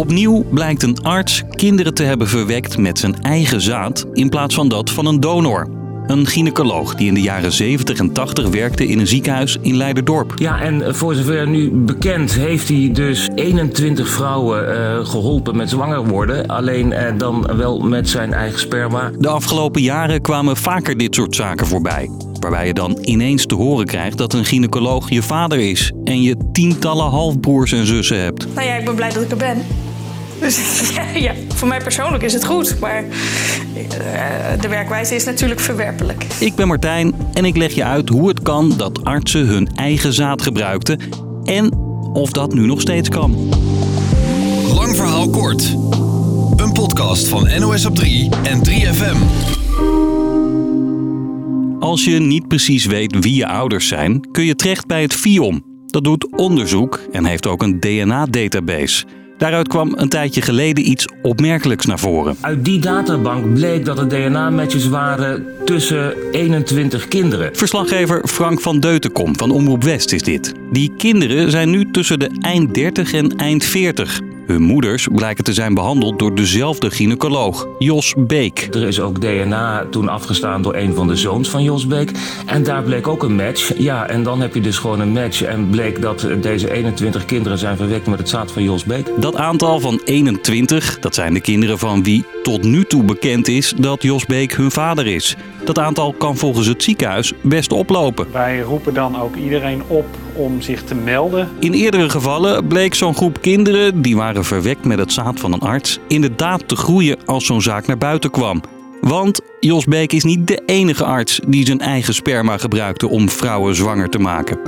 Opnieuw blijkt een arts kinderen te hebben verwekt met zijn eigen zaad in plaats van dat van een donor. Een gynaecoloog die in de jaren 70 en 80 werkte in een ziekenhuis in Leiderdorp. Ja, en voor zover nu bekend heeft hij dus 21 vrouwen eh, geholpen met zwanger worden. Alleen eh, dan wel met zijn eigen sperma. De afgelopen jaren kwamen vaker dit soort zaken voorbij. Waarbij je dan ineens te horen krijgt dat een gynaecoloog je vader is. En je tientallen halfbroers en zussen hebt. Nou ja, ik ben blij dat ik er ben. Dus ja, voor mij persoonlijk is het goed. Maar eh, de werkwijze is natuurlijk verwerpelijk. Ik ben Martijn en ik leg je uit hoe het kan dat artsen hun eigen zaad gebruikten. En of dat nu nog steeds kan. Lang verhaal kort. Een podcast van NOS op 3 en 3FM. Als je niet precies weet wie je ouders zijn, kun je terecht bij het FIOM. Dat doet onderzoek en heeft ook een DNA-database. Daaruit kwam een tijdje geleden iets opmerkelijks naar voren. Uit die databank bleek dat er DNA-matches waren tussen 21 kinderen. Verslaggever Frank van Deutenkom van Omroep West is dit. Die kinderen zijn nu tussen de eind 30 en eind 40. Hun moeders blijken te zijn behandeld door dezelfde gynaecoloog, Jos Beek. Er is ook DNA toen afgestaan door een van de zoons van Jos Beek. En daar bleek ook een match. Ja, en dan heb je dus gewoon een match. En bleek dat deze 21 kinderen zijn verwekt met het zaad van Jos Beek. Dat aantal van 21, dat zijn de kinderen van wie tot nu toe bekend is dat Jos Beek hun vader is. Dat aantal kan volgens het ziekenhuis best oplopen. Wij roepen dan ook iedereen op om zich te melden. In eerdere gevallen bleek zo'n groep kinderen, die waren verwekt met het zaad van een arts, inderdaad te groeien als zo'n zaak naar buiten kwam. Want Jos Beek is niet de enige arts die zijn eigen sperma gebruikte om vrouwen zwanger te maken.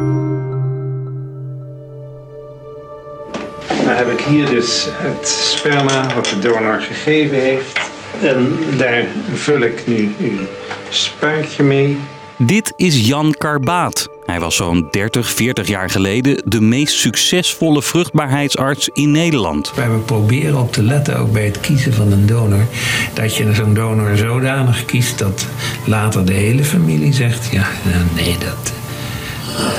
Dan heb ik hier dus het sperma wat de donor gegeven heeft. En daar vul ik nu uw spuitje mee. Dit is Jan Karbaat. Hij was zo'n 30, 40 jaar geleden de meest succesvolle vruchtbaarheidsarts in Nederland. Wij proberen op te letten, ook bij het kiezen van een donor, dat je zo'n donor zodanig kiest dat later de hele familie zegt: ja, nee, dat,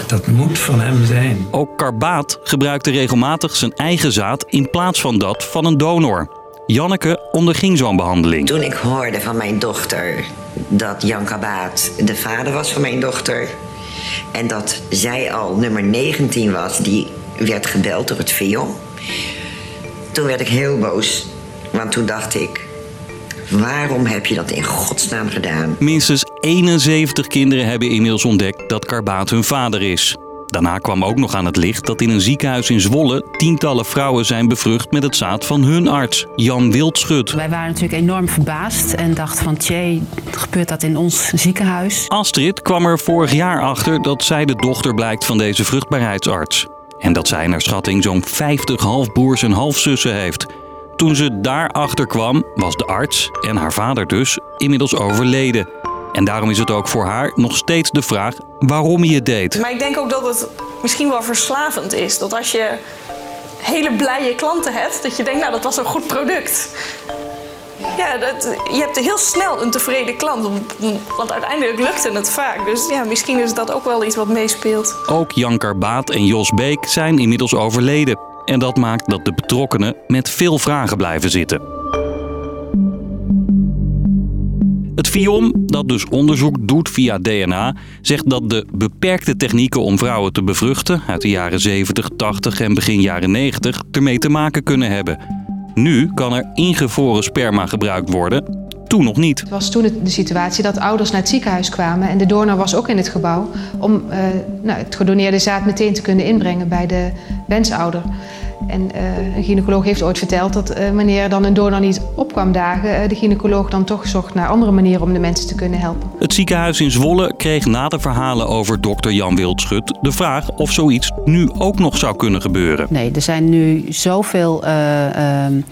dat moet van hem zijn. Ook Karbaat gebruikte regelmatig zijn eigen zaad in plaats van dat van een donor. Janneke onderging zo'n behandeling. Toen ik hoorde van mijn dochter dat Jan Karbaat de vader was van mijn dochter... en dat zij al nummer 19 was, die werd gebeld door het VIOM... toen werd ik heel boos, want toen dacht ik... Waarom heb je dat in godsnaam gedaan? Minstens 71 kinderen hebben inmiddels ontdekt dat Karbaat hun vader is. Daarna kwam ook nog aan het licht dat in een ziekenhuis in Zwolle tientallen vrouwen zijn bevrucht met het zaad van hun arts, Jan Wildschut. Wij waren natuurlijk enorm verbaasd en dachten van tjee, gebeurt dat in ons ziekenhuis? Astrid kwam er vorig jaar achter dat zij de dochter blijkt van deze vruchtbaarheidsarts. En dat zij naar schatting zo'n 50 halfbroers en halfzussen heeft. Toen ze daarachter kwam, was de arts en haar vader dus inmiddels overleden. En daarom is het ook voor haar nog steeds de vraag waarom je het deed. Maar ik denk ook dat het misschien wel verslavend is. Dat als je hele blije klanten hebt, dat je denkt, nou dat was een goed product. Ja, dat, je hebt heel snel een tevreden klant. Want uiteindelijk lukte het vaak. Dus ja, misschien is dat ook wel iets wat meespeelt. Ook Jan Karbaat en Jos Beek zijn inmiddels overleden. En dat maakt dat de betrokkenen met veel vragen blijven zitten. Het FIOM, dat dus onderzoek doet via DNA, zegt dat de beperkte technieken om vrouwen te bevruchten uit de jaren 70, 80 en begin jaren 90 ermee te maken kunnen hebben. Nu kan er ingevroren sperma gebruikt worden, toen nog niet. Het was toen de situatie dat ouders naar het ziekenhuis kwamen en de donor was ook in het gebouw om uh, nou, het gedoneerde zaad meteen te kunnen inbrengen bij de wensouder. En uh, een gynaecoloog heeft ooit verteld dat uh, wanneer dan een donor niet op kwam dagen, uh, de gynaecoloog dan toch zocht naar andere manieren om de mensen te kunnen helpen. Het ziekenhuis in Zwolle kreeg na de verhalen over dokter Jan Wildschut de vraag of zoiets nu ook nog zou kunnen gebeuren. Nee, er zijn nu zoveel ehm, uh,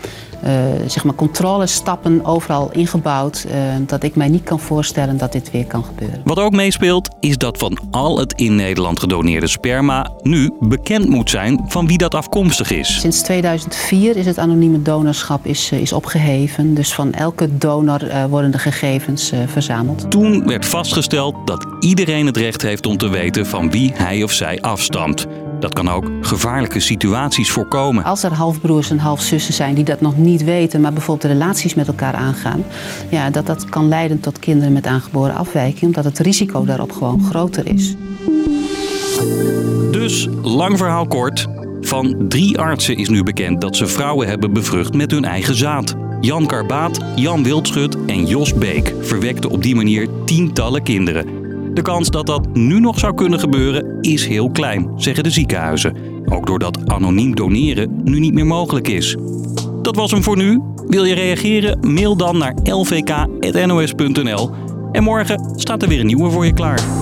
zeg maar controlestappen overal ingebouwd. Uh, dat ik mij niet kan voorstellen dat dit weer kan gebeuren. Wat ook meespeelt is dat van al het in Nederland gedoneerde sperma nu bekend moet zijn van wie dat afkomstig is. Sinds 2004 is het anonieme donorschap is, is opgeheven. Dus van elke donor worden de gegevens verzameld. Toen werd vastgesteld dat iedereen het recht heeft om te weten van wie hij of zij afstamt. Dat kan ook gevaarlijke situaties voorkomen. Als er halfbroers en halfzussen zijn die dat nog niet weten, maar bijvoorbeeld relaties met elkaar aangaan, ja, dat dat kan leiden tot kinderen met aangeboren afwijking, omdat het risico daarop gewoon groter is. Dus, lang verhaal kort. Van drie artsen is nu bekend dat ze vrouwen hebben bevrucht met hun eigen zaad. Jan Karbaat, Jan Wildschut en Jos Beek verwekten op die manier tientallen kinderen. De kans dat dat nu nog zou kunnen gebeuren is heel klein, zeggen de ziekenhuizen. Ook doordat anoniem doneren nu niet meer mogelijk is. Dat was hem voor nu. Wil je reageren? Mail dan naar lvk.nos.nl. En morgen staat er weer een nieuwe voor je klaar.